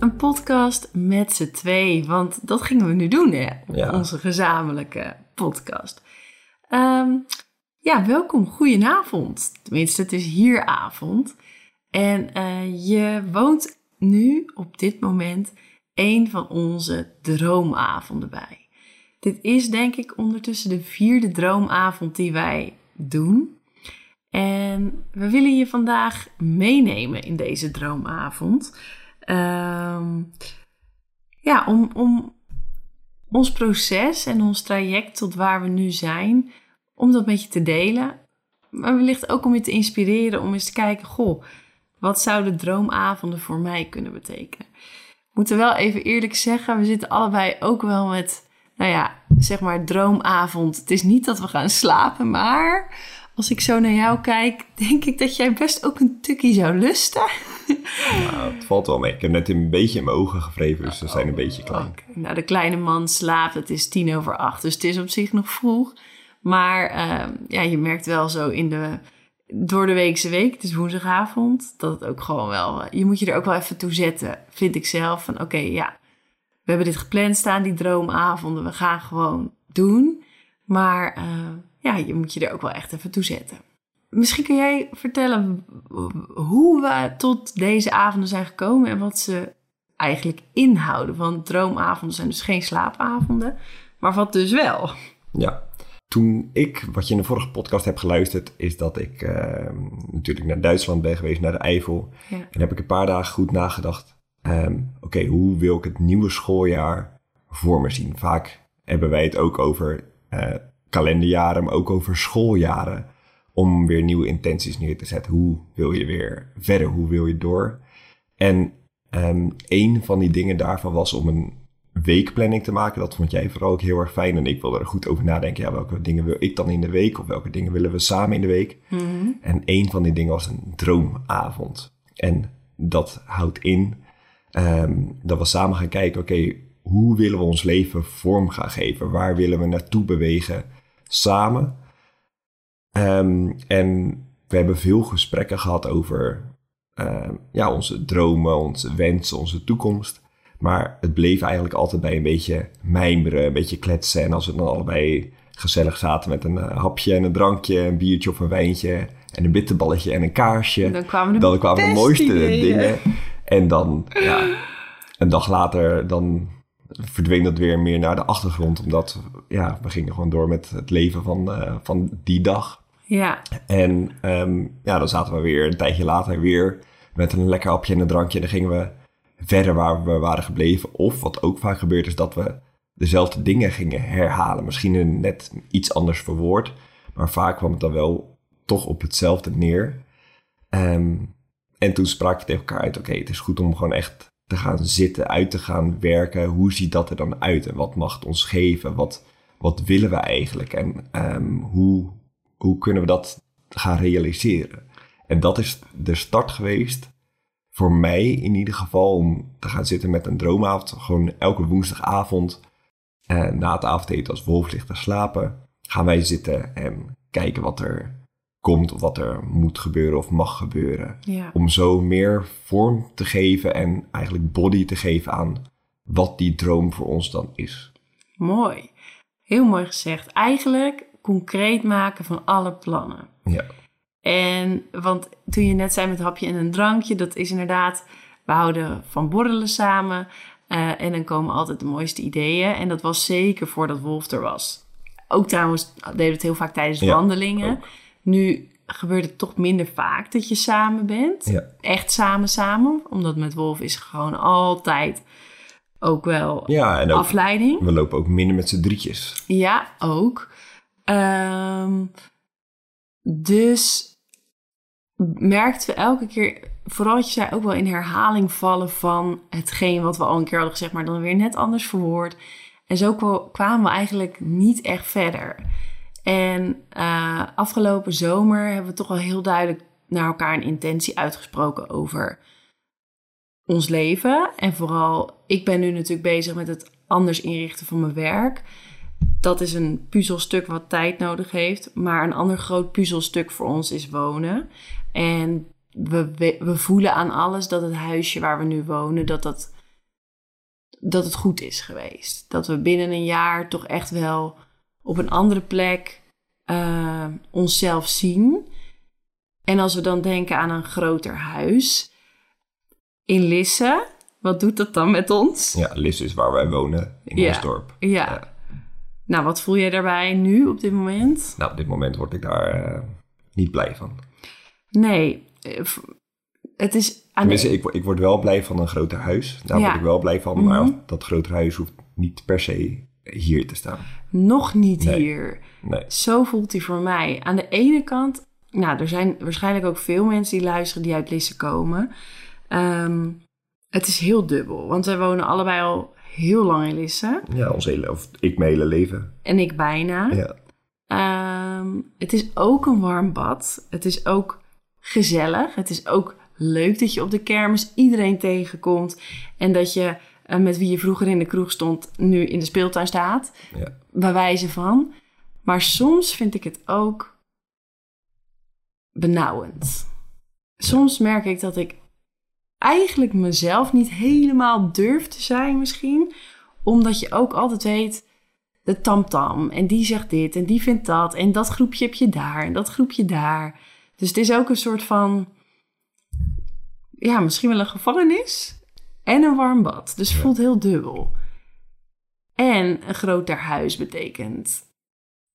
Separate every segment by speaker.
Speaker 1: Een podcast met z'n twee, want dat gingen we nu doen hè.
Speaker 2: Ja.
Speaker 1: Onze gezamenlijke podcast. Ehm, ja, welkom. Goedenavond. Tenminste, het is hier avond. En eh, je woont nu op dit moment een van onze droomavonden bij. Dit is denk ik ondertussen de vierde droomavond die wij doen. En we willen je vandaag meenemen in deze droomavond. Ehm, ja, om, om ons proces en ons traject tot waar we nu zijn, om dat met je te delen. Maar wellicht ook om je te inspireren om eens te kijken, goh, wat zouden droomavonden voor mij kunnen betekenen? We moeten wel even eerlijk zeggen, we zitten allebei ook wel met, nou ja, zeg maar droomavond. Het is niet dat we gaan slapen, maar als ik zo naar jou kijk, denk ik dat jij best ook een tukkie zou lusten.
Speaker 2: Nou, het valt wel mee. Ik heb net een beetje in mijn ogen gevreven, dus ze zijn een beetje klein.
Speaker 1: Oké, Nou, de kleine man slaapt, het is tien over acht, dus het is op zich nog vroeg. Maar ehm, ja, je merkt wel zo in de, door de weekse week, het is woensdagavond, dat het ook gewoon wel, je moet je er ook wel even toe zetten, vind ik zelf. Van oké, ja, we hebben dit gepland staan, die droomavonden, we gaan gewoon doen. Maar eh, ja, je moet je er ook wel echt even toe zetten. Misschien kun jij vertellen hoe we tot deze avonden zijn gekomen en wat ze eigenlijk inhouden. Want droomavonden zijn dus geen slaapavonden, maar wat dus wel.
Speaker 2: Ja. Toen ik, wat je in de vorige podcast hebt geluisterd, is dat ik eh, natuurlijk naar Duitsland ben geweest, naar de Eifel.
Speaker 1: Ja.
Speaker 2: En heb ik een paar dagen goed nagedacht. ehm, Oké, hoe wil ik het nieuwe schooljaar voor me zien? Vaak hebben wij het ook over eh, kalenderjaren, maar ook over schooljaren. Om weer nieuwe intenties neer te zetten. Hoe wil je weer verder? Hoe wil je door? En ehm, een van die dingen daarvan was om een weekplanning te maken. Dat vond jij vooral ook heel erg fijn. En ik wilde er goed over nadenken. Ja, welke dingen wil ik dan in de week? Of welke dingen willen we samen in de week? En een van die dingen was een droomavond. En dat houdt in ehm, dat we samen gaan kijken, oké, hoe willen we ons leven vorm gaan geven? Waar willen we naartoe bewegen samen? Ehm, en we hebben veel gesprekken gehad over ehm, ja, onze dromen, onze wensen, onze toekomst. Maar het bleef eigenlijk altijd bij een beetje mijmeren, een beetje kletsen. En als we dan allebei gezellig zaten met een eh, hapje en een drankje, een biertje of een wijntje en een bitterballetje en een kaarsje.
Speaker 1: Dan kwamen de
Speaker 2: dan kwamen de mooiste
Speaker 1: ideeën.
Speaker 2: dingen. En dan, ja, een dag later, dan verdween dat weer meer naar de achtergrond. Omdat, ja, we gingen gewoon door met het leven van, eh, van die dag.
Speaker 1: Ja,
Speaker 2: En ehm, ja, dan zaten we weer een tijdje later weer met een lekker hapje en een drankje. En dan gingen we verder waar we waren gebleven. Of wat ook vaak gebeurt is dat we dezelfde dingen gingen herhalen. Misschien net iets anders verwoord. Maar vaak kwam het dan wel toch op hetzelfde neer. Ehm, en toen sprak je tegen elkaar uit, oké, het is goed om gewoon echt te gaan zitten, uit te gaan werken. Hoe ziet dat er dan uit en wat mag het ons geven? Wat, wat willen we eigenlijk? En ehm, hoe, hoe kunnen we dat gaan realiseren? En dat is de start geweest, voor mij in ieder geval, om te gaan zitten met een droomavond. Gewoon elke woensdagavond, eh, na het avondeten als Wolf ligt te slapen, gaan wij zitten en kijken wat er komt of wat er moet gebeuren of mag gebeuren
Speaker 1: ja.
Speaker 2: om zo meer vorm te geven en eigenlijk body te geven aan wat die droom voor ons dan is.
Speaker 1: mooi. Heel mooi gezegd. Eigenlijk concreet maken van alle plannen.
Speaker 2: Ja,
Speaker 1: En want toen je net zei met hapje en een drankje, dat is inderdaad We houden van borrelen samen. eh, en dan komen altijd de mooiste ideeën. En dat was zeker voordat Wolf er was. Ook trouwens deden we het heel vaak tijdens
Speaker 2: Ja,
Speaker 1: wandelingen.
Speaker 2: ook.
Speaker 1: Nu gebeurt het toch minder vaak dat je samen bent.
Speaker 2: Ja.
Speaker 1: Echt samen samen. Omdat met Wolf is gewoon altijd ook wel
Speaker 2: Ja, en ook,
Speaker 1: afleiding.
Speaker 2: we lopen ook minder met z'n drietjes.
Speaker 1: Ja, ook. Ehm, dus merkten we elke keer, vooral wat je zei, ook wel in herhaling vallen van hetgeen wat we al een keer hadden gezegd, maar dan weer net anders verwoord. En zo kwa- kwamen we eigenlijk niet echt verder. En eh, afgelopen zomer hebben we toch wel heel duidelijk naar elkaar een intentie uitgesproken over ons leven. En vooral, ik ben nu natuurlijk bezig met het anders inrichten van mijn werk. Dat is een puzzelstuk wat tijd nodig heeft. Maar een ander groot puzzelstuk voor ons is wonen. En we, we, we voelen aan alles dat het huisje waar we nu wonen, dat, dat, dat het goed is geweest. Dat we binnen een jaar toch echt wel op een andere plek eh, onszelf zien. En als we dan denken aan een groter huis in Lisse, wat doet dat dan met ons?
Speaker 2: Ja, Lis is waar wij wonen, in
Speaker 1: Ja.
Speaker 2: ons dorp.
Speaker 1: Ja.
Speaker 2: Ja.
Speaker 1: Nou, wat voel jij daarbij nu op dit moment?
Speaker 2: Nou, op dit moment word ik daar eh, niet blij van.
Speaker 1: Nee, eh, het is aan de,
Speaker 2: Tenminste, ik, ik word wel blij van een groter huis. Daar
Speaker 1: Ja.
Speaker 2: word ik wel blij van. Maar
Speaker 1: Mhm.
Speaker 2: dat grotere huis hoeft niet per se hier te staan.
Speaker 1: nog niet
Speaker 2: Nee.
Speaker 1: hier.
Speaker 2: Nee.
Speaker 1: Zo voelt hij voor mij. Aan de ene kant, nou, er zijn waarschijnlijk ook veel mensen die luisteren die uit Lisse komen. Ehm, het is heel dubbel, want wij wonen allebei al heel lang in Lisse.
Speaker 2: Ja, ons hele, of ik mijn hele leven.
Speaker 1: En ik bijna.
Speaker 2: Ja.
Speaker 1: Ehm, het is ook een warm bad. Het is ook gezellig. Het is ook leuk dat je op de kermis iedereen tegenkomt. En dat je eh, met wie je vroeger in de kroeg stond, nu in de speeltuin staat.
Speaker 2: Ja.
Speaker 1: Bij wijze van. Maar soms vind ik het ook benauwend. Soms merk ik dat ik eigenlijk mezelf niet helemaal durf te zijn misschien. Omdat je ook altijd weet, de tamtam. En die zegt dit en die vindt dat. En dat groepje heb je daar en dat groepje daar. Dus het is ook een soort van... Ja, misschien wel een gevangenis. En een warm bad. Dus het voelt heel dubbel. En een groter huis betekent...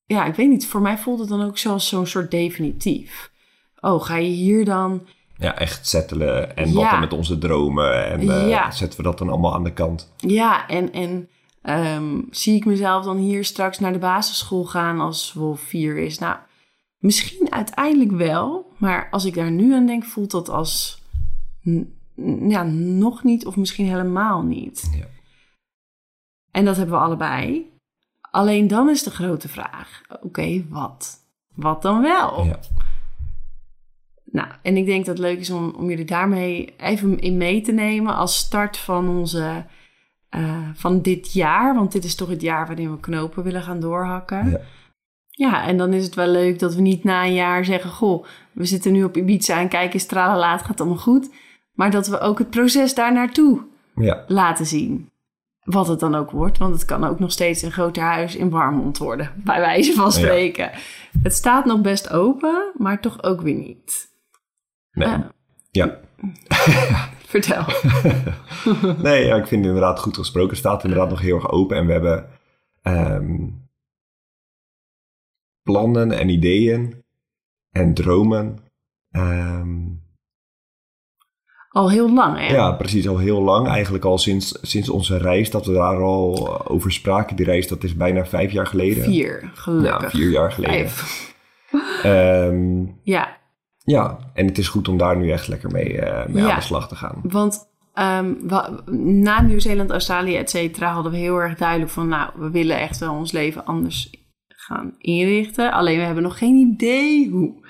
Speaker 1: Ja, ik weet niet. Voor mij voelt het dan ook zoals zo'n soort definitief. Oh, ga je hier dan...
Speaker 2: ja, echt settelen. En wat
Speaker 1: Ja.
Speaker 2: dan met onze dromen. En eh,
Speaker 1: Ja.
Speaker 2: zetten we dat dan allemaal aan de kant.
Speaker 1: Ja, en, en ehm, zie ik mezelf dan hier straks naar de basisschool gaan als Wolf 4 is? Nou, misschien uiteindelijk wel. Maar als ik daar nu aan denk, voelt dat als... Ja, nog niet of misschien helemaal niet.
Speaker 2: Ja.
Speaker 1: En dat hebben we allebei. Alleen dan is de grote vraag: oké, wat? Wat dan wel?
Speaker 2: Ja.
Speaker 1: Nou, en ik denk dat het leuk is om, om jullie daarmee even in mee te nemen als start van onze. eh, van dit jaar, want dit is toch het jaar waarin we knopen willen gaan doorhakken.
Speaker 2: Ja.
Speaker 1: Ja, en dan is het wel leuk dat we niet na een jaar zeggen: Goh, we zitten nu op Ibiza en kijken eens laat, gaat allemaal goed. Maar dat we ook het proces daar naartoe
Speaker 2: Ja.
Speaker 1: laten zien. Wat het dan ook wordt, want het kan ook nog steeds een groter huis in Warmond worden, bij wijze van spreken. Het staat nog best open, maar toch ook weer niet.
Speaker 2: Nee.
Speaker 1: Ah.
Speaker 2: Ja.
Speaker 1: Vertel.
Speaker 2: Nee, ja, ik vind het inderdaad goed gesproken. Het staat inderdaad nog heel erg open. En we hebben ehm, plannen en ideeën en dromen. Ehm,
Speaker 1: Al heel lang, hè?
Speaker 2: ja, precies al heel lang. Eigenlijk al sinds, sinds onze reis dat we daar al over spraken. Die reis, dat is bijna vijf jaar geleden.
Speaker 1: Vier, gelukkig.
Speaker 2: Ja, vier jaar geleden.
Speaker 1: Vijf.
Speaker 2: Ehm,
Speaker 1: Ja,
Speaker 2: ja, en het is goed om daar nu echt lekker mee, eh, mee
Speaker 1: Ja.
Speaker 2: aan de slag te gaan.
Speaker 1: want ehm, na Nieuw-Zeeland, Australië, et cetera, hadden we heel erg duidelijk van... nou, we willen echt wel ons leven anders gaan inrichten. Alleen we hebben nog geen idee hoe.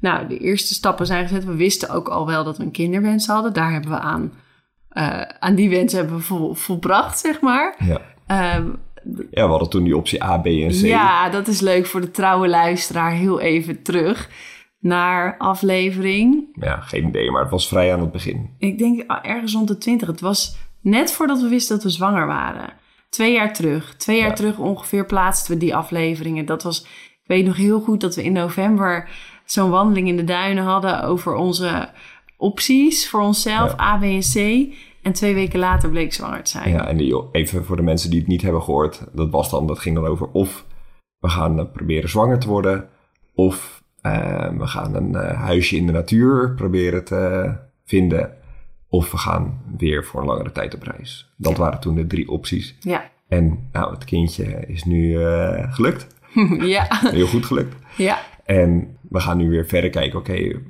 Speaker 1: Nou, de eerste stappen zijn gezet. We wisten ook al wel dat we een kinderwens hadden. Daar hebben we aan... eh, aan die wens hebben we vol, volbracht, zeg maar.
Speaker 2: Ja.
Speaker 1: Ehm,
Speaker 2: ja, we hadden toen die optie A, B en C.
Speaker 1: Ja, dat is leuk voor de trouwe luisteraar. Heel even terug naar aflevering.
Speaker 2: Ja, geen idee, maar het was vrij aan het begin.
Speaker 1: Ik denk ergens rond de 20. Het was net voordat we wisten dat we zwanger waren. Twee jaar terug. Twee jaar
Speaker 2: Ja.
Speaker 1: terug ongeveer plaatsten we die afleveringen. Dat was, ik weet nog heel goed dat we in november zo'n wandeling in de duinen hadden over onze opties voor onszelf,
Speaker 2: Ja.
Speaker 1: A, B en C. En twee weken later bleek zwanger te zijn.
Speaker 2: Ja, en die, even voor de mensen die het niet hebben gehoord, dat was dan, dat ging dan over of we gaan eh, proberen zwanger te worden, of we gaan een eh, huisje in de natuur proberen te vinden, of we gaan weer voor een langere tijd op reis. Dat waren toen de drie opties.
Speaker 1: Ja.
Speaker 2: En nou, het kindje is nu eh, gelukt,
Speaker 1: ja.
Speaker 2: heel goed gelukt.
Speaker 1: ja.
Speaker 2: En we gaan nu weer verder kijken, oké,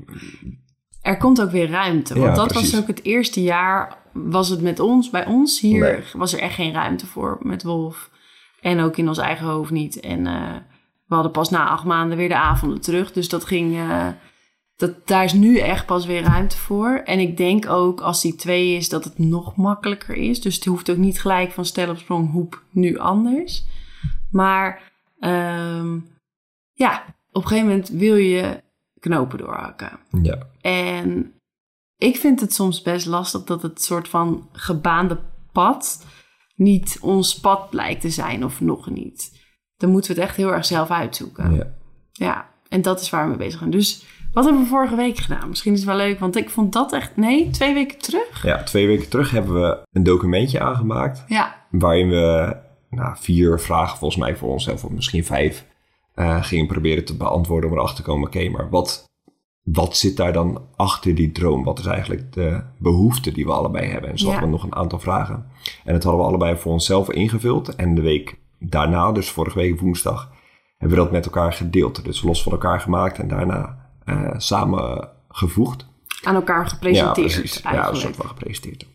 Speaker 1: Er komt ook weer ruimte. Want
Speaker 2: Ja,
Speaker 1: dat
Speaker 2: precies.
Speaker 1: was ook het eerste jaar, was het met ons, bij ons hier,
Speaker 2: Nee.
Speaker 1: was er echt geen ruimte voor met Wolf. En ook in ons eigen hoofd niet. En eh, we hadden pas na acht maanden weer de avonden terug. Dus dat ging, eh, dat, daar is nu echt pas weer ruimte voor. En ik denk ook als die twee is, dat het nog makkelijker is. Dus het hoeft ook niet gelijk van stel op sprong, hoep, nu anders. Maar ehm, ja, op een gegeven moment wil je knopen doorhakken.
Speaker 2: ja,
Speaker 1: En ik vind het soms best lastig dat het soort van gebaande pad niet ons pad blijkt te zijn of nog niet. Dan moeten we het echt heel erg zelf uitzoeken. Ja,
Speaker 2: ja.
Speaker 1: en dat is waar we mee bezig zijn. Dus wat hebben we vorige week gedaan? Misschien is het wel leuk, want ik vond dat echt... Nee, twee weken terug?
Speaker 2: ja, twee weken terug hebben we een documentje aangemaakt.
Speaker 1: Ja,
Speaker 2: waarin we nou, vier vragen volgens mij voor onszelf, of misschien vijf, eh, gingen proberen te beantwoorden om erachter te komen, oké, maar wat, wat zit daar dan achter die droom? Wat is eigenlijk de behoefte die we allebei hebben? En zo
Speaker 1: Ja.
Speaker 2: hadden we nog een aantal vragen. En dat hadden we allebei voor onszelf ingevuld. En de week daarna, dus vorige week woensdag, hebben we dat met elkaar gedeeld. Dus los van elkaar gemaakt en daarna eh samen gevoegd.
Speaker 1: aan elkaar gepresenteerd
Speaker 2: Ja, precies. Ja, een
Speaker 1: eigenlijk.
Speaker 2: soort van gepresenteerd.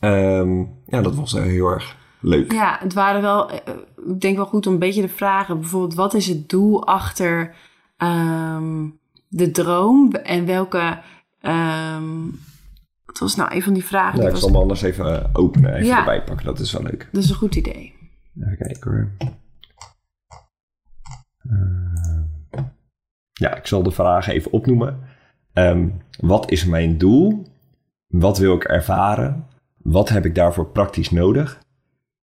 Speaker 2: Ehm, ja, dat was eh, heel erg leuk.
Speaker 1: Ja, het waren wel, eh, ik denk wel goed om een beetje te vragen. Bijvoorbeeld, wat is het doel achter ehm, de droom en welke. ehm, wat was nou een van die vragen?
Speaker 2: Ja, ik zal hem anders even openen, even
Speaker 1: Ja.
Speaker 2: erbij pakken. Dat is wel leuk.
Speaker 1: Dat is een goed idee.
Speaker 2: Even kijken hoor. Eh, ja, ik zal de vragen even opnoemen. Ehm, wat is mijn doel? Wat wil ik ervaren? Wat heb ik daarvoor praktisch nodig?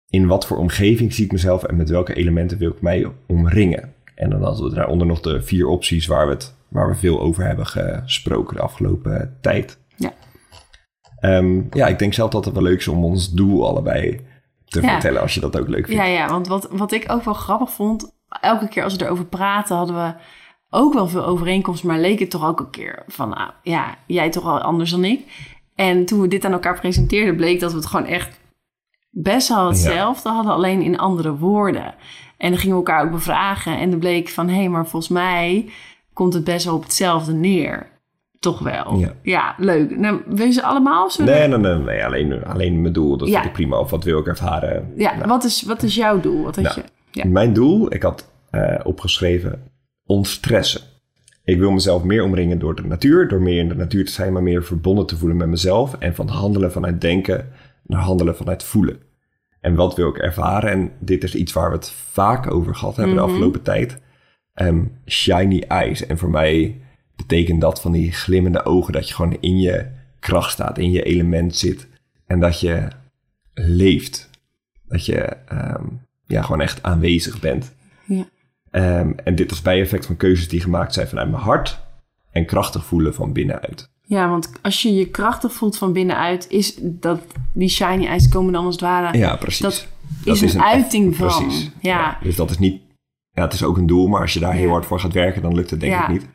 Speaker 2: In wat voor omgeving zie ik mezelf en met welke elementen wil ik mij omringen? En dan hadden we daaronder nog de vier opties waar we, het, waar we veel over hebben gesproken de afgelopen tijd.
Speaker 1: Ja.
Speaker 2: Ehm, ja, ik denk zelf dat het wel leuk is om ons doel allebei te
Speaker 1: Ja.
Speaker 2: vertellen, als je dat ook leuk vindt.
Speaker 1: Ja, ja, want wat, wat ik ook wel grappig vond, elke keer als we erover praten, hadden we ook wel veel overeenkomsten, maar leek het toch ook een keer van, nou, ja, jij toch wel anders dan ik. En toen we dit aan elkaar presenteerden, bleek dat we het gewoon echt best wel hetzelfde hadden, alleen in andere woorden. En dan gingen we elkaar ook bevragen en dan bleek van, hé, hey, maar volgens mij komt het best wel op hetzelfde neer. Toch wel.
Speaker 2: Ja.
Speaker 1: leuk. Nou, ze allemaal? zullen we-
Speaker 2: Nee, nee, nee, nee alleen, alleen mijn doel, dat
Speaker 1: Ja.
Speaker 2: vind ik prima. Of wat wil ik ervaren?
Speaker 1: Ja,
Speaker 2: Nou,
Speaker 1: wat, is, wat is jouw doel? Wat had
Speaker 2: Nou,
Speaker 1: je? Ja.
Speaker 2: Mijn doel, ik had eh, opgeschreven, ontstressen. Ik wil mezelf meer omringen door de natuur, door meer in de natuur te zijn, maar meer verbonden te voelen met mezelf. En van handelen vanuit denken naar handelen vanuit voelen. En wat wil ik ervaren? En dit is iets waar we het vaak over gehad hebben
Speaker 1: Mhm.
Speaker 2: de afgelopen tijd. Ehm, shiny eyes. En voor mij betekent dat van die glimmende ogen, dat je gewoon in je kracht staat, in je element zit. En dat je leeft. Dat je ehm, ja, gewoon echt aanwezig bent.
Speaker 1: Ja.
Speaker 2: Ehm, en dit als bijeffect van keuzes die gemaakt zijn vanuit mijn hart en krachtig voelen van binnenuit.
Speaker 1: Ja, want als je je krachtig voelt van binnenuit, is dat die shiny eyes komen dan als het ware.
Speaker 2: Ja, precies.
Speaker 1: Dat
Speaker 2: Dat
Speaker 1: is een uiting van.
Speaker 2: Precies.
Speaker 1: Ja.
Speaker 2: Dus dat is niet... Ja, het is ook een doel, maar als je daar heel
Speaker 1: Ja.
Speaker 2: hard voor gaat werken, dan lukt het denk
Speaker 1: Ja.
Speaker 2: ik niet.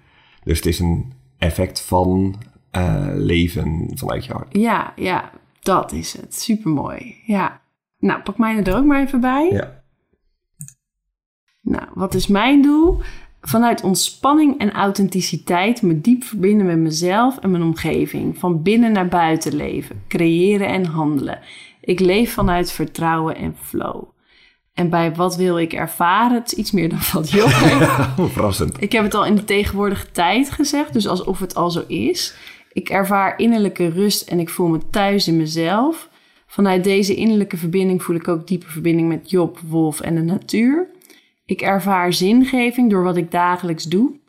Speaker 2: Dus het is een effect van eh, leven vanuit je hart.
Speaker 1: Ja, ja, dat is het. Supermooi. Ja. Nou, pak mij er ook maar even bij.
Speaker 2: Ja.
Speaker 1: Nou, wat is mijn doel? Vanuit ontspanning en authenticiteit me diep verbinden met mezelf en mijn omgeving. Van binnen naar buiten leven, creëren en handelen. Ik leef vanuit vertrouwen en flow. En bij wat wil ik ervaren? Het is iets meer dan wat Job heeft.
Speaker 2: Verrassend.
Speaker 1: Ik heb het al in de tegenwoordige tijd gezegd, dus alsof het al zo is. Ik ervaar innerlijke rust en ik voel me thuis in mezelf. Vanuit deze innerlijke verbinding voel ik ook diepe verbinding met Job, Wolf en de natuur. Ik ervaar zingeving door wat ik dagelijks doe.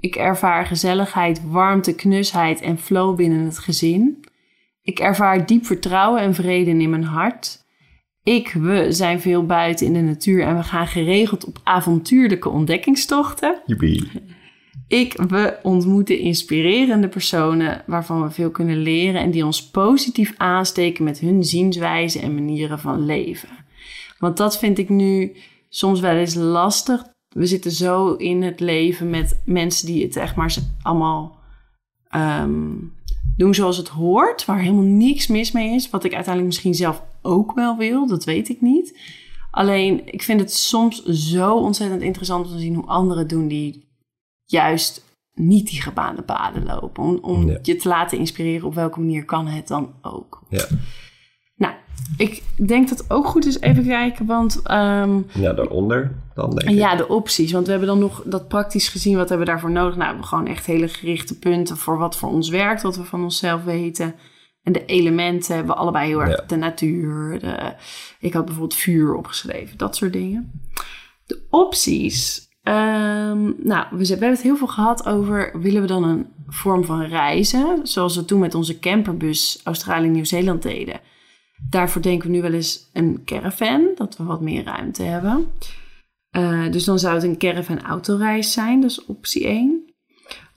Speaker 1: Ik ervaar gezelligheid, warmte, knusheid en flow binnen het gezin. Ik ervaar diep vertrouwen en vrede in mijn hart. Ik, we zijn veel buiten in de natuur en we gaan geregeld op avontuurlijke ontdekkingstochten.
Speaker 2: Joepie.
Speaker 1: Ik, we ontmoeten inspirerende personen waarvan we veel kunnen leren en die ons positief aansteken met hun zienswijze en manieren van leven. Want dat vind ik nu soms wel eens lastig. We zitten zo in het leven met mensen die het echt maar allemaal ehm, doen zoals het hoort, waar helemaal niks mis mee is. Wat ik uiteindelijk misschien zelf ook wel wil, dat weet ik niet. Alleen, ik vind het soms zo ontzettend interessant om te zien hoe anderen doen die juist niet die gebaande paden lopen. Om, om je te laten inspireren op welke manier kan het dan ook.
Speaker 2: Ja.
Speaker 1: Nou, ik denk dat het ook goed is even kijken, want... Um,
Speaker 2: ja, daaronder dan denk ik.
Speaker 1: Ja, de opties. Want we hebben dan nog dat praktisch gezien, wat hebben we daarvoor nodig? Nou, we hebben gewoon echt hele gerichte punten voor wat voor ons werkt, wat we van onszelf weten. En de elementen hebben we allebei heel erg. De natuur, de, ik had bijvoorbeeld vuur opgeschreven, dat soort dingen. De opties. Um, nou, we, we hebben het heel veel gehad over, willen we dan een vorm van reizen? Zoals we toen met onze camperbus Australië-Nieuw-Zeeland deden. Daarvoor denken we nu wel eens een caravan, dat we wat meer ruimte hebben. Uh, dus dan zou het een caravan-autoreis zijn, dat is optie 1.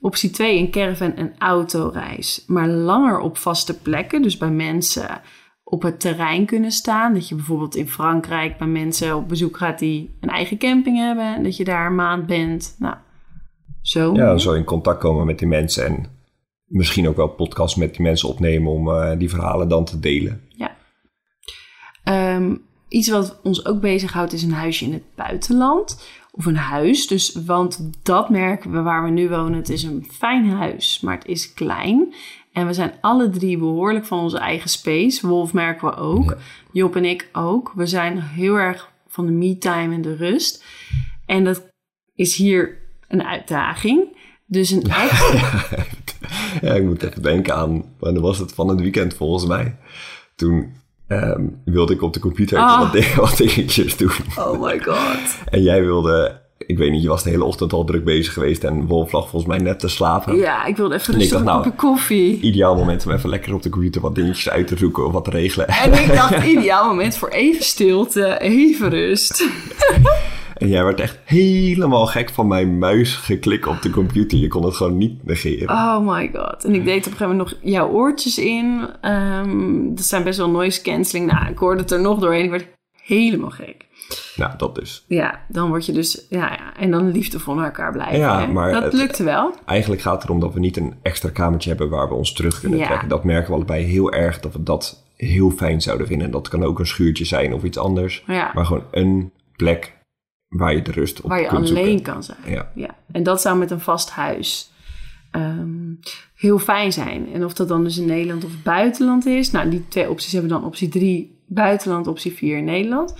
Speaker 1: Optie 2, een caravan en autoreis, maar langer op vaste plekken, dus bij mensen op het terrein kunnen staan. Dat je bijvoorbeeld in Frankrijk bij mensen op bezoek gaat die een eigen camping hebben. En dat je daar een maand bent. Nou, zo.
Speaker 2: Ja, zo in contact komen met die mensen en misschien ook wel podcast met die mensen opnemen om uh, die verhalen dan te delen.
Speaker 1: Ja. Um, iets wat ons ook bezighoudt is een huisje in het buitenland. Of een huis. Dus, want dat merken we waar we nu wonen. Het is een fijn huis, maar het is klein. En we zijn alle drie behoorlijk van onze eigen space. Wolf merken we ook. Job en ik ook. We zijn heel erg van de me-time en de rust. En dat is hier een uitdaging. Dus een
Speaker 2: extra... ja, ik moet even denken aan... Wanneer was het van het weekend volgens mij? Toen um, wilde ik op de computer ah. wat, dingetjes doen.
Speaker 1: Oh my god.
Speaker 2: en jij wilde ik weet niet, je was de hele ochtend al druk bezig geweest en Wolf lag volgens mij net te slapen.
Speaker 1: Ja, ik wilde even rustig nou, een koffie.
Speaker 2: Ideaal moment om even lekker op de computer wat dingetjes uit te zoeken of wat te regelen.
Speaker 1: En ik dacht, ideaal moment voor even stilte, even rust.
Speaker 2: En jij werd echt helemaal gek van mijn muis geklik op de computer. Je kon het gewoon niet negeren.
Speaker 1: Oh my god. En ik deed op een gegeven moment nog jouw oortjes in. Um, dat zijn best wel noise cancelling. Nou, ik hoorde het er nog doorheen. Ik werd helemaal gek.
Speaker 2: Nou, dat dus.
Speaker 1: Ja, dan word je dus... Ja, ja en dan liefdevol naar elkaar blijven. Ja, maar dat lukte wel.
Speaker 2: Eigenlijk gaat het erom dat we niet een extra kamertje hebben... waar we ons terug kunnen trekken. Dat merken we allebei heel erg dat we dat heel fijn zouden vinden. Dat kan ook een schuurtje zijn of iets anders.
Speaker 1: Ja.
Speaker 2: Maar gewoon een plek waar je de rust op
Speaker 1: waar je
Speaker 2: kunt
Speaker 1: alleen kan zijn. Ja. ja. En dat zou met een vast huis um, heel fijn zijn. En of dat dan dus in Nederland of buitenland is. Nou, die twee opties hebben dan optie 3 buitenland, optie 4 Nederland.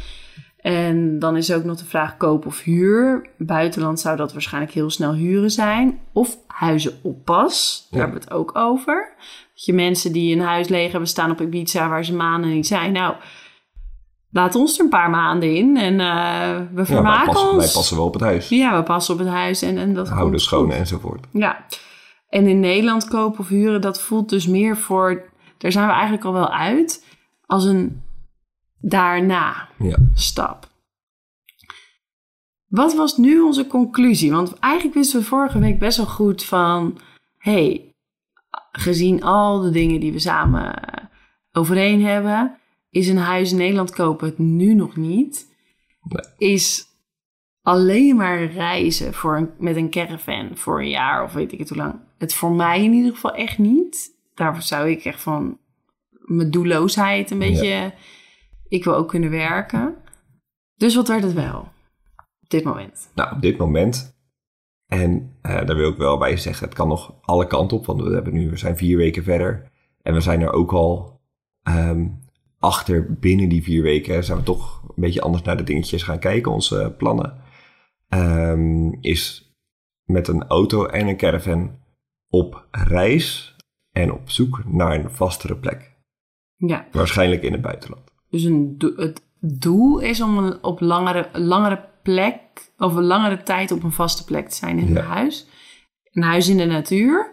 Speaker 1: En dan is ook nog de vraag koop of huur. Buitenland zou dat waarschijnlijk heel snel huren zijn. Of huizen oppas. Daar hebben we het ook over. Dat je mensen die een huis leeg hebben staan op Ibiza waar ze maanden niet zijn. Nou, laat ons er een paar maanden in en uh, we vermaken ja,
Speaker 2: ons. Wij passen wel op het huis.
Speaker 1: Ja, we passen op het huis en, en dat
Speaker 2: Houden schoon enzovoort.
Speaker 1: Ja. En in Nederland kopen of huren, dat voelt dus meer voor... Daar zijn we eigenlijk al wel uit. Als een daarna
Speaker 2: ja.
Speaker 1: stap. Wat was nu onze conclusie? Want eigenlijk wisten we vorige week best wel goed van... hey, gezien al de dingen die we samen overeen hebben... is een huis in Nederland kopen het nu nog niet. Is alleen maar reizen voor een, met een caravan voor een jaar of weet ik het hoe lang. Het voor mij in ieder geval echt niet. Daar zou ik echt van mijn doelloosheid een beetje ik wil ook kunnen werken. Dus wat werd het wel op dit moment?
Speaker 2: Nou, op dit moment. En uh, daar wil ik wel bij zeggen, het kan nog alle kanten op. Want we, hebben nu, we zijn vier weken verder. En we zijn er ook al um, achter binnen die vier weken. Zijn we toch een beetje anders naar de dingetjes gaan kijken, onze plannen. Um, is met een auto en een caravan op reis en op zoek naar een vastere plek.
Speaker 1: Ja.
Speaker 2: Waarschijnlijk in het buitenland.
Speaker 1: Dus een het doel is om een, op langere, langere plek, of een langere tijd op een vaste plek te zijn in een huis. Een huis in de natuur.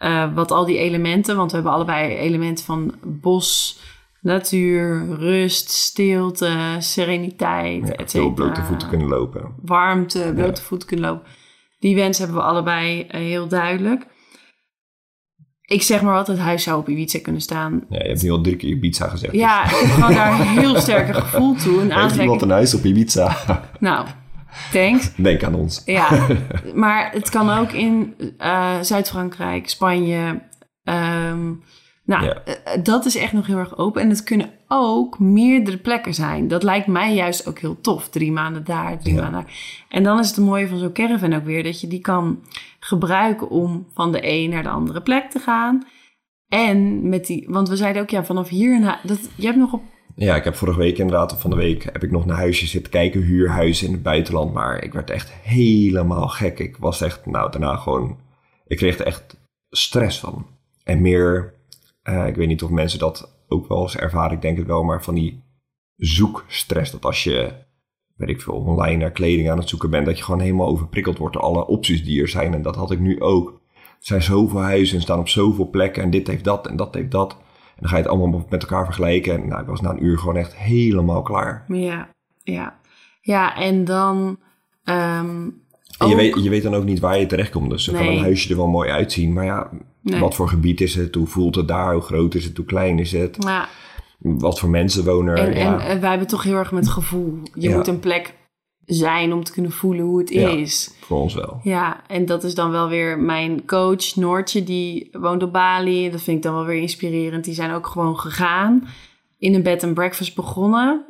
Speaker 1: Uh, wat al die elementen, want we hebben allebei elementen van bos, natuur, rust, stilte, sereniteit, ja,
Speaker 2: et blote voeten kunnen lopen.
Speaker 1: Warmte, blote voeten kunnen lopen. Die wens hebben we allebei eh, heel duidelijk. Ik zeg maar wat, het huis zou op Ibiza kunnen staan.
Speaker 2: Ja, je hebt nu al drie keer Ibiza gezegd.
Speaker 1: Ja, ik gewoon daar een heel sterk een gevoel toe. Een
Speaker 2: Heeft iemand een huis op Ibiza?
Speaker 1: Nou, thanks.
Speaker 2: Denk aan ons.
Speaker 1: Ja, maar het kan ook in eh, Zuid-Frankrijk, Spanje. ehm, nou,
Speaker 2: Ja.
Speaker 1: eh, dat is echt nog heel erg open. En het kunnen ook meerdere plekken zijn. Dat lijkt mij juist ook heel tof. Drie maanden daar, drie
Speaker 2: Ja.
Speaker 1: maanden daar. En dan is het mooie van zo'n caravan ook weer... dat je die kan gebruiken om van de een naar de andere plek te gaan. En met die... Want we zeiden ook, ja, vanaf hier... naar dat, je hebt nog op...
Speaker 2: Ja, ik heb vorige week inderdaad, of van de week, heb ik nog naar huisjes zitten kijken, huurhuizen in het buitenland. Maar ik werd echt helemaal gek. Ik was echt, nou, daarna gewoon, ik kreeg er echt stress van. En meer, eh, ik weet niet of mensen dat ook wel eens ervaren, ik denk het wel, maar van die zoekstress. Dat als je, weet ik veel, online naar kleding aan het zoeken bent, dat je gewoon helemaal overprikkeld wordt door alle opties die er zijn. En dat had ik nu ook. Er zijn zoveel huizen en staan op zoveel plekken en dit heeft dat en dat heeft dat. En dan ga je het allemaal met elkaar vergelijken. En nou, ik was na een uur gewoon echt helemaal klaar.
Speaker 1: Ja, ja. Ja, en dan... ehm,
Speaker 2: En je
Speaker 1: ook-
Speaker 2: weet, je weet dan ook niet waar je terechtkomt. Dus dan kan een huisje er wel mooi uitzien. Maar ja,
Speaker 1: Nee.
Speaker 2: wat voor gebied is het? Hoe voelt het daar? Hoe groot is het? Hoe klein is het?
Speaker 1: Ja,
Speaker 2: Wat voor mensen wonen er?
Speaker 1: En,
Speaker 2: ja.
Speaker 1: en, en wij hebben toch heel erg met gevoel. Je
Speaker 2: Ja.
Speaker 1: moet een plek zijn om te kunnen voelen hoe het
Speaker 2: Ja.
Speaker 1: is.
Speaker 2: voor ons wel.
Speaker 1: Ja, en dat is dan wel weer mijn coach Noortje, die woont op Bali. Dat vind ik dan wel weer inspirerend. Die zijn ook gewoon gegaan. In een bed and breakfast begonnen.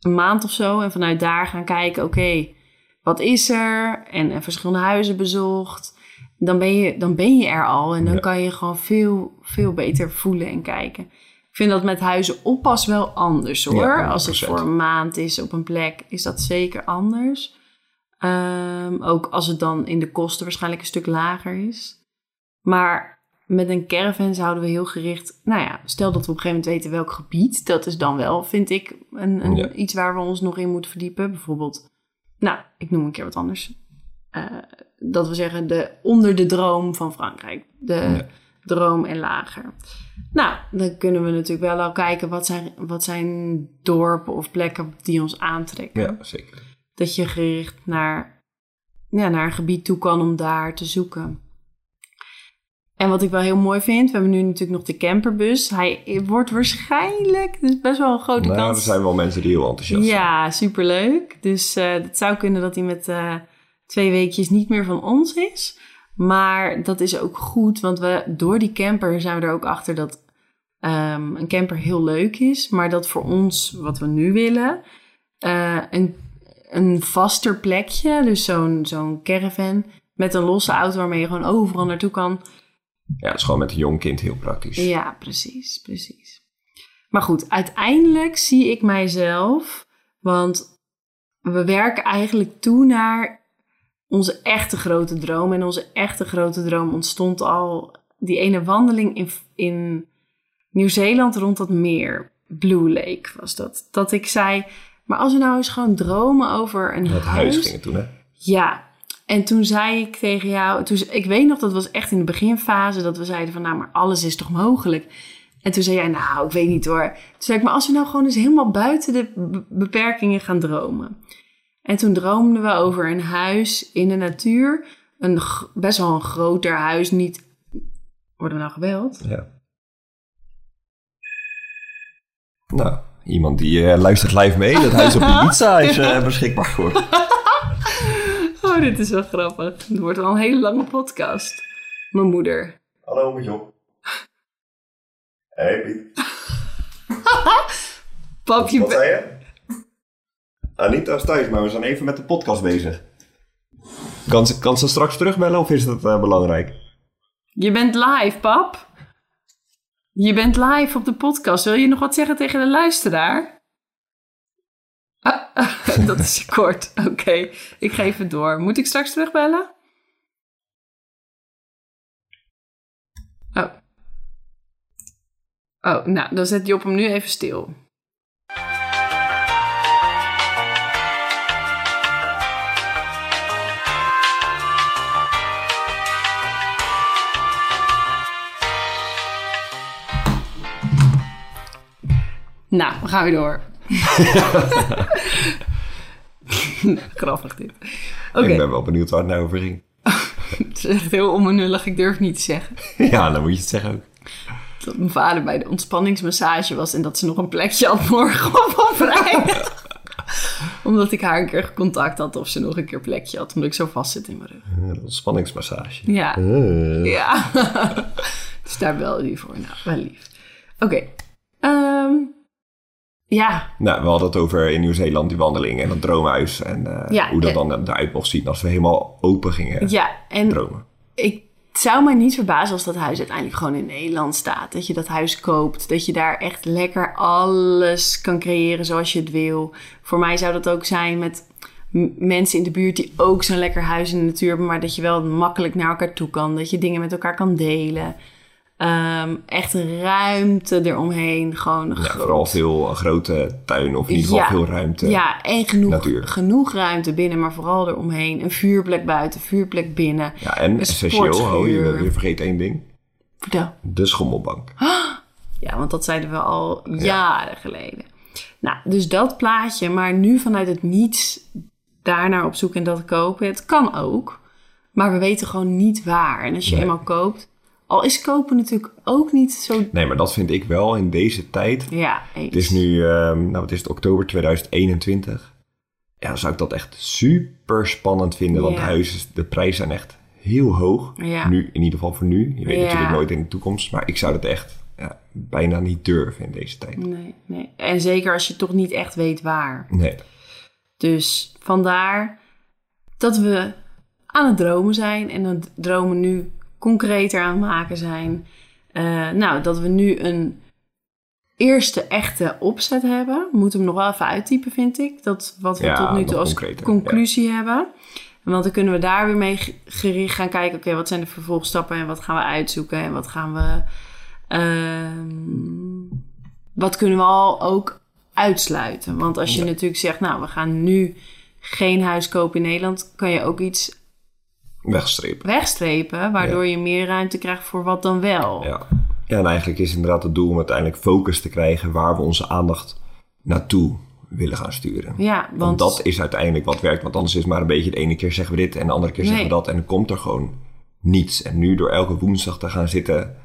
Speaker 1: Een maand of zo. En vanuit daar gaan kijken, oké, wat is er? En, en verschillende huizen bezocht. Dan ben je, dan ben je er al. En dan
Speaker 2: Ja.
Speaker 1: kan je gewoon veel, veel beter voelen en kijken. Ik vind dat met huizen oppas wel anders hoor.
Speaker 2: Ja,
Speaker 1: Als het
Speaker 2: 100%.
Speaker 1: voor een maand is op een plek, is dat zeker anders. Ehm, ook als het dan in de kosten waarschijnlijk een stuk lager is. Maar met een caravan zouden we heel gericht... Nou ja, stel dat we op een gegeven moment weten welk gebied. Dat is dan wel, vind ik, een, een,
Speaker 2: Ja.
Speaker 1: iets waar we ons nog in moeten verdiepen. Bijvoorbeeld, nou, ik noem een keer wat anders. Eh, dat we zeggen, de, onder de droom van Frankrijk. De
Speaker 2: Ja.
Speaker 1: droom en lager. Nou, dan kunnen we natuurlijk wel al kijken... wat zijn, wat zijn dorpen of plekken die ons aantrekken
Speaker 2: Ja, zeker.
Speaker 1: dat je gericht naar, ja, naar een gebied toe kan om daar te zoeken. En wat ik wel heel mooi vind, we hebben nu natuurlijk nog de camperbus. Hij wordt waarschijnlijk, dus best wel een grote
Speaker 2: Nou, er
Speaker 1: kans.
Speaker 2: zijn wel mensen die heel enthousiast zijn.
Speaker 1: Ja, superleuk. Dus eh, het zou kunnen dat hij met eh, twee weekjes niet meer van ons is. Maar dat is ook goed, want we, door die camper zijn we er ook achter dat ehm, een camper heel leuk is. Maar dat voor ons, wat we nu willen, eh, een, een vaster plekje, dus zo'n zo'n caravan met een losse auto waarmee je gewoon overal naartoe kan.
Speaker 2: Ja, het is gewoon met een jong kind heel praktisch.
Speaker 1: Ja, precies, precies. Maar goed, uiteindelijk zie ik mijzelf, want we werken eigenlijk toe naar onze echte grote droom. En onze echte grote droom ontstond al die ene wandeling in, in Nieuw-Zeeland rond dat meer. Blue Lake was dat. Dat ik zei, maar als we nou eens gewoon dromen over een
Speaker 2: Het
Speaker 1: huis.
Speaker 2: huis ging toen, hè?
Speaker 1: Ja, en toen zei ik tegen jou, toen, ik weet nog, dat was echt in de beginfase, dat we zeiden van, nou, maar alles is toch mogelijk? En toen zei jij, nou, ik weet niet hoor. Toen zei ik, maar als we nou gewoon eens helemaal buiten de be- beperkingen gaan dromen. En toen droomden we over een huis in de natuur, een best wel een groter huis, niet... Worden we nou gebeld?
Speaker 2: Ja. Nou, iemand die eh, luistert live mee. Dat huis op Ibiza is eh, beschikbaar voor.
Speaker 1: Oh, dit is wel grappig. Het wordt wel een hele lange podcast. Mijn moeder.
Speaker 2: Hallo, met Job. Hey Piet.
Speaker 1: Pap, je
Speaker 2: Wat zei je? Anita is thuis, maar we zijn even met de podcast bezig. Kan ze, kan ze straks terugbellen of is dat eh, belangrijk?
Speaker 1: Je bent live, pap. Je bent live op de podcast. Wil je nog wat zeggen tegen de luisteraar? Ah, dat is kort. Oké, ik ga even door. Moet ik straks terugbellen? Oh. Oh, nou, dan zet Job hem nu even stil. Nou, we gaan weer door. Grappig dit.
Speaker 2: Ik ben wel benieuwd waar het nou over ging.
Speaker 1: het is echt heel onbenullig. Ik durf niet te zeggen.
Speaker 2: ja, dan moet je het zeggen ook.
Speaker 1: Dat mijn vader bij de ontspanningsmassage was en dat ze nog een plekje had morgen op vrijdag. Omdat ik haar een keer contact had of ze nog een keer plekje had. Omdat ik zo vast zit in mijn rug.
Speaker 2: Een ontspanningsmassage.
Speaker 1: Ja.
Speaker 2: Eh.
Speaker 1: Ja. dus daar belde hij voor. Nou, wel lief. Oké. Ehm, ja,
Speaker 2: Nou, we hadden het over in Nieuw-Zeeland die wandeling en dat droomhuis. En eh,
Speaker 1: Ja,
Speaker 2: hoe dat
Speaker 1: eh,
Speaker 2: dan eruit mocht zien als we helemaal open gingen
Speaker 1: ja. En
Speaker 2: dromen.
Speaker 1: ik zou mij niet verbazen als dat huis uiteindelijk gewoon in Nederland staat. Dat je dat huis koopt. Dat je daar echt lekker alles kan creëren zoals je het wil. Voor mij zou dat ook zijn met mensen in de buurt die ook zo'n lekker huis in de natuur hebben. Maar dat je wel makkelijk naar elkaar toe kan. Dat je dingen met elkaar kan delen. Ehm, echt een ruimte eromheen. Gewoon
Speaker 2: Ja,
Speaker 1: groot.
Speaker 2: vooral veel een grote tuin of in ieder geval
Speaker 1: Ja.
Speaker 2: veel ruimte.
Speaker 1: Ja, en genoeg,
Speaker 2: Natuur.
Speaker 1: genoeg ruimte binnen, maar vooral eromheen. Een vuurplek buiten, vuurplek binnen.
Speaker 2: Ja, en essentieel, oh, je, je vergeet één ding.
Speaker 1: Vertel.
Speaker 2: De schommelbank.
Speaker 1: Ja, want dat zeiden we al jaren geleden. Nou, dus dat plaatje, maar nu vanuit het niets daarnaar op zoek en dat kopen. Het kan ook, maar we weten gewoon niet waar. En als je
Speaker 2: Nee.
Speaker 1: eenmaal koopt, al is kopen natuurlijk ook niet zo...
Speaker 2: Nee, maar dat vind ik wel in deze tijd.
Speaker 1: Ja, eens.
Speaker 2: Het is nu, ehm, nou wat is het, oktober 2021. Ja, dan zou ik dat echt super spannend vinden. Want
Speaker 1: Ja.
Speaker 2: huizen, de prijzen zijn echt heel hoog.
Speaker 1: Ja.
Speaker 2: Nu, in ieder geval voor nu. Je weet
Speaker 1: Ja.
Speaker 2: natuurlijk nooit in de toekomst. Maar ik zou dat echt ja, bijna niet durven in deze tijd.
Speaker 1: Nee, nee. En zeker als je toch niet echt weet waar.
Speaker 2: Nee.
Speaker 1: Dus vandaar dat we aan het dromen zijn en het dromen nu concreter aan het maken zijn. Eh, nou, dat we nu een eerste echte opzet hebben. We moeten hem nog wel even uittypen, vind ik. Dat wat we
Speaker 2: Ja,
Speaker 1: tot nu toe als
Speaker 2: concreter,
Speaker 1: conclusie hebben. Want dan kunnen we daar weer mee ge- gericht gaan kijken. Oké, wat zijn de vervolgstappen en wat gaan we uitzoeken en wat gaan we. ehm, wat kunnen we al ook uitsluiten? Want als je
Speaker 2: Ja.
Speaker 1: natuurlijk zegt, nou, we gaan nu geen huis kopen in Nederland, kan je ook iets
Speaker 2: Wegstrepen.
Speaker 1: wegstrepen, waardoor je meer ruimte krijgt voor wat dan wel.
Speaker 2: Ja. ja, en eigenlijk is inderdaad het doel om uiteindelijk focus te krijgen waar we onze aandacht naartoe willen gaan sturen.
Speaker 1: Ja,
Speaker 2: Want,
Speaker 1: want,
Speaker 2: dat is uiteindelijk wat werkt. Want anders is het maar een beetje de ene keer zeggen we dit en de andere keer zeggen we dat. En dan komt er gewoon niets. En nu door elke woensdag te gaan zitten,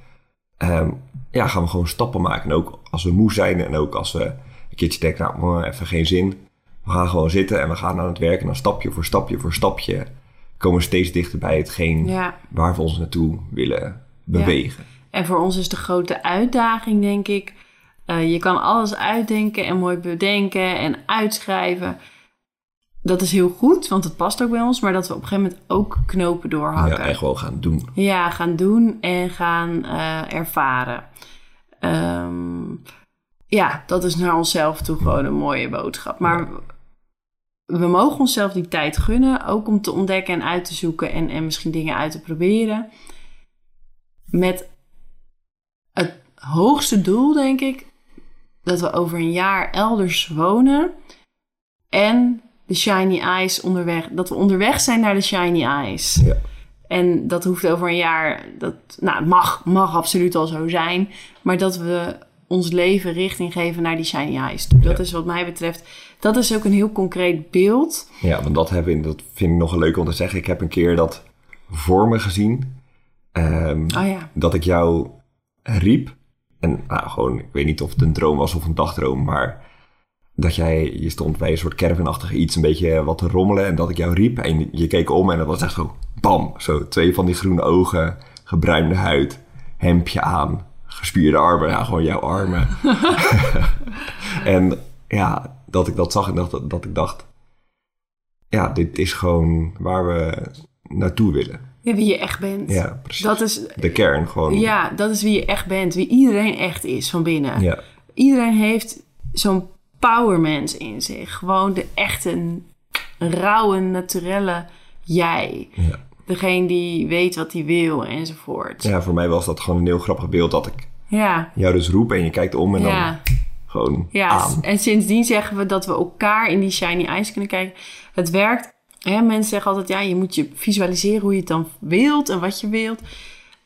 Speaker 2: ehm, ja, gaan we gewoon stappen maken. En ook als we moe zijn en ook als we een keertje denken, nou, maar even geen zin. We gaan gewoon zitten en we gaan aan het werk. En dan stapje voor stapje voor stapje komen we steeds dichter bij hetgeen
Speaker 1: ja.
Speaker 2: waar we ons naartoe willen bewegen.
Speaker 1: En voor ons is de grote uitdaging, denk ik. eh, je kan alles uitdenken en mooi bedenken en uitschrijven. Dat is heel goed, want het past ook bij ons. Maar dat we op een gegeven moment ook knopen
Speaker 2: Ja,
Speaker 1: doorhakken.
Speaker 2: en gewoon gaan doen.
Speaker 1: Ja, gaan doen en gaan eh, ervaren. Ehm, ja, dat is naar onszelf toe gewoon een mooie boodschap. Maar we mogen onszelf die tijd gunnen, ook om te ontdekken en uit te zoeken en, en misschien dingen uit te proberen. Met het hoogste doel, denk ik, dat we over een jaar elders wonen en de shiny eyes onderweg, dat we onderweg zijn naar de shiny eyes.
Speaker 2: Ja.
Speaker 1: En dat hoeft over een jaar, dat nou, mag, mag absoluut al zo zijn, maar dat we ons leven richting geven naar die shiny eyes. Dat
Speaker 2: Ja.
Speaker 1: is wat mij betreft, dat is ook een heel concreet beeld.
Speaker 2: Ja, want dat, heb ik, dat vind ik nog een leuk om te zeggen. Ik heb een keer dat voor me gezien. Ehm,
Speaker 1: Oh ja,
Speaker 2: dat ik jou riep. En nou, gewoon, ik weet niet of het een droom was of een dagdroom, maar dat jij, je stond bij een soort caravanachtig iets een beetje wat te rommelen en dat ik jou riep en je keek om en dat was echt zo, bam, zo twee van die groene ogen, gebruinde huid, hemdje aan, gespierde armen, ja, gewoon jouw armen. en ja, dat ik dat zag en dat, dat ik dacht, ja, dit is gewoon waar we naartoe willen.
Speaker 1: ja, wie je echt bent.
Speaker 2: Ja, precies.
Speaker 1: Dat is,
Speaker 2: De kern gewoon.
Speaker 1: ja, dat is wie je echt bent, wie iedereen echt is van binnen.
Speaker 2: ja.
Speaker 1: Iedereen heeft zo'n powermens in zich. Gewoon de echte, rauwe, naturelle jij.
Speaker 2: Ja.
Speaker 1: Degene die weet wat hij wil enzovoort.
Speaker 2: Ja, voor mij was dat gewoon een heel grappig beeld dat ik
Speaker 1: Ja,
Speaker 2: jou dus roep en je kijkt om en dan gewoon
Speaker 1: ja.
Speaker 2: aan.
Speaker 1: En sindsdien zeggen we dat we elkaar in die shiny eyes kunnen kijken. Het werkt. Hè? Mensen zeggen altijd, ja, je moet je visualiseren hoe je het dan wilt en wat je wilt.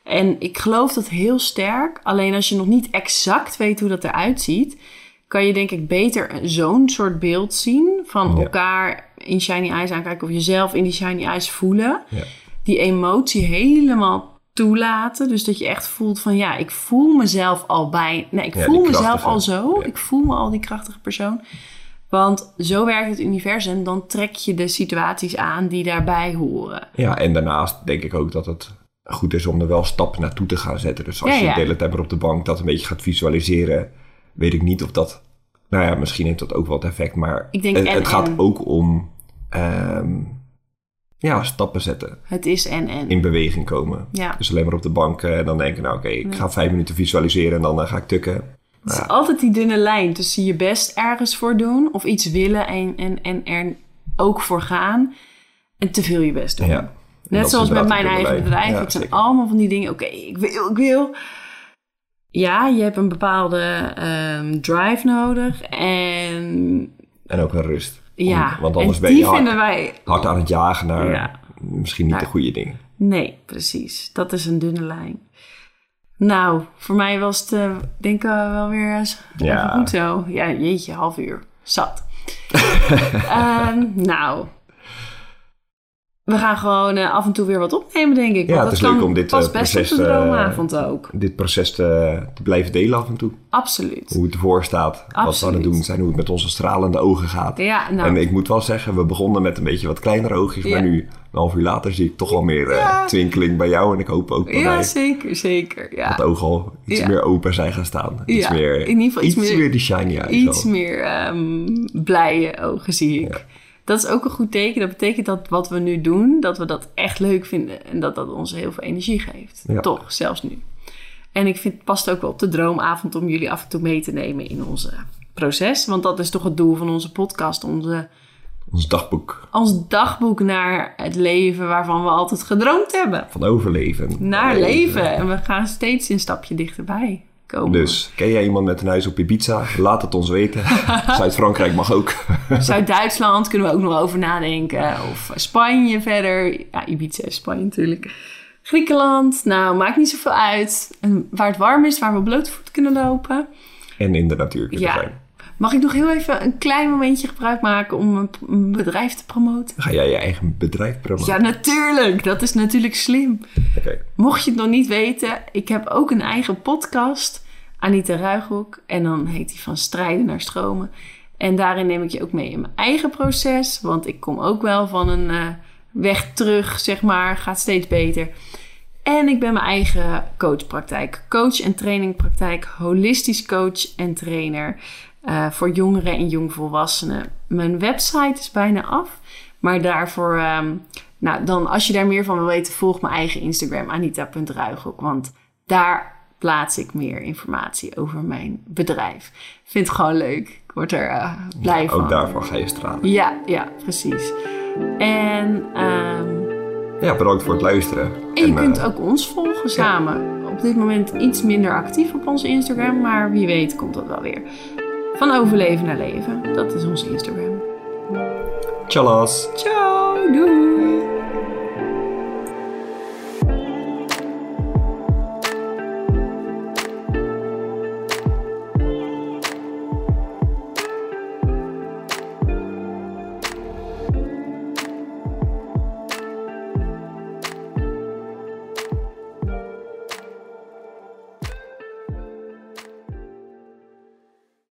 Speaker 1: En ik geloof dat heel sterk. Alleen als je nog niet exact weet hoe dat eruit ziet, kan je denk ik beter zo'n soort beeld zien van
Speaker 2: Ja.
Speaker 1: elkaar in shiny eyes aankijken of jezelf in die shiny eyes voelen.
Speaker 2: Ja.
Speaker 1: Die emotie helemaal toelaten. Dus dat je echt voelt van ja, ik voel mezelf al bij. Nee, ik
Speaker 2: Ja,
Speaker 1: voel mezelf al zo.
Speaker 2: Ja.
Speaker 1: Ik voel me al die krachtige persoon. Want zo werkt het universum. Dan trek je de situaties aan die daarbij horen.
Speaker 2: Ja, en daarnaast denk ik ook dat het goed is om er wel stappen naartoe te gaan zetten. Dus als
Speaker 1: Ja,
Speaker 2: je de hele tijd maar op de bank dat een beetje gaat visualiseren, weet ik niet of dat... Nou ja, misschien heeft dat ook wel het effect, maar
Speaker 1: Ik denk
Speaker 2: het,
Speaker 1: en-
Speaker 2: het gaat
Speaker 1: en.
Speaker 2: ook om ehm, ja, stappen zetten,
Speaker 1: Het is en en.
Speaker 2: in beweging komen.
Speaker 1: Ja.
Speaker 2: Dus alleen maar op de bank en dan denken, nou oké, ik ga vijf minuten visualiseren en dan eh, ga ik tukken.
Speaker 1: Het is
Speaker 2: Ja.
Speaker 1: altijd die dunne lijn tussen je best ergens voor doen of iets willen en, en, en er ook voor gaan en te veel je best doen.
Speaker 2: Ja.
Speaker 1: Net zoals met mijn eigen
Speaker 2: lijn.
Speaker 1: bedrijf.
Speaker 2: Ja,
Speaker 1: het zijn
Speaker 2: zeker.
Speaker 1: allemaal van die dingen. Oké, ik wil, ik wil. Ja, je hebt een bepaalde ehm, drive nodig. En
Speaker 2: En ook een rust. Om-
Speaker 1: ja,
Speaker 2: want anders
Speaker 1: en
Speaker 2: ben je hard,
Speaker 1: vinden wij...
Speaker 2: hard aan het jagen naar
Speaker 1: Ja.
Speaker 2: misschien niet
Speaker 1: Nou,
Speaker 2: de goede dingen.
Speaker 1: Nee, precies. Dat is een dunne lijn. Nou, voor mij was het, eh, denk ik, eh, wel weer eens
Speaker 2: Ja.
Speaker 1: goed zo. Ja, jeetje, half uur. Zat. Ehm, nou, we gaan gewoon eh, af en toe weer wat opnemen, denk ik.
Speaker 2: Ja,
Speaker 1: Want
Speaker 2: het
Speaker 1: dat
Speaker 2: is leuk om dit,
Speaker 1: best
Speaker 2: proces,
Speaker 1: op de
Speaker 2: eh,
Speaker 1: droomavond ook.
Speaker 2: Dit proces te, te blijven delen af en toe.
Speaker 1: Absoluut.
Speaker 2: Hoe het ervoor staat, wat we aan het doen zijn, hoe het met onze stralende ogen gaat.
Speaker 1: Ja, nou,
Speaker 2: En ik moet wel zeggen, we begonnen met een beetje wat kleinere oogjes,
Speaker 1: Ja.
Speaker 2: maar nu, een half uur later, zie ik toch wel meer
Speaker 1: Ja.
Speaker 2: twinkeling bij jou. En ik hoop ook bij
Speaker 1: ja,
Speaker 2: mij
Speaker 1: zeker, zeker. Ja.
Speaker 2: dat de ogen al iets
Speaker 1: Ja.
Speaker 2: meer open zijn gaan staan. Iets
Speaker 1: Ja,
Speaker 2: meer,
Speaker 1: in ieder geval iets meer-
Speaker 2: die shiny eyes
Speaker 1: Iets
Speaker 2: al.
Speaker 1: meer ehm, blije ogen zie ik. Dat is ook een goed teken. Dat betekent dat wat we nu doen, dat we dat echt leuk vinden. En dat dat ons heel veel energie geeft.
Speaker 2: Ja.
Speaker 1: Toch, zelfs nu. En ik vind het past ook wel op de droomavond om jullie af en toe mee te nemen in onze proces. Want dat is toch het doel van onze podcast. Onze,
Speaker 2: Ons dagboek
Speaker 1: ons dagboek naar het leven waarvan we altijd gedroomd hebben.
Speaker 2: van overleven.
Speaker 1: Naar leven. En we gaan steeds een stapje dichterbij komen.
Speaker 2: Dus, ken jij iemand met een huis op Ibiza? Laat het ons weten. Zuid-Frankrijk mag ook.
Speaker 1: Zuid-Duitsland kunnen we ook nog over nadenken. Of Spanje verder. Ja, Ibiza is Spanje natuurlijk. Griekenland. Nou, maakt niet zoveel uit. En waar het warm is, waar we blootvoet kunnen lopen.
Speaker 2: en in de natuur kunnen
Speaker 1: Ja.
Speaker 2: zijn.
Speaker 1: Mag ik nog heel even een klein momentje gebruik maken om een, bedrijf te promoten?
Speaker 2: Ga jij je eigen bedrijf promoten?
Speaker 1: Ja, natuurlijk. Dat is natuurlijk slim.
Speaker 2: Oké.
Speaker 1: Mocht je het nog niet weten, ik heb ook een eigen podcast. Anita Ruighoek. En dan heet die van strijden naar stromen. En daarin neem ik je ook mee in mijn eigen proces. Want ik kom ook wel van een eh, weg terug, zeg maar. Gaat steeds beter. En ik ben mijn eigen coachpraktijk. Coach en trainingpraktijk. Holistisch coach en trainer. eh, voor jongeren en jongvolwassenen. Mijn website is bijna af. Maar daarvoor, ehm, nou dan als je daar meer van wil weten, volg mijn eigen Instagram, anita.ruighoek. Want daar plaats ik meer informatie over mijn bedrijf. Vind het gewoon leuk. Ik word er eh, blij van.
Speaker 2: Ook daarvoor ga je stralen.
Speaker 1: Ja, ja, precies. En, ehm,
Speaker 2: Ja, bedankt voor het luisteren.
Speaker 1: en je
Speaker 2: eh,
Speaker 1: kunt ook ons volgen samen. Op dit moment iets minder actief op onze Instagram, maar wie weet komt dat wel weer. Van overleven naar leven, dat is onze Instagram.
Speaker 2: Tjallas!
Speaker 1: Ciao, doei!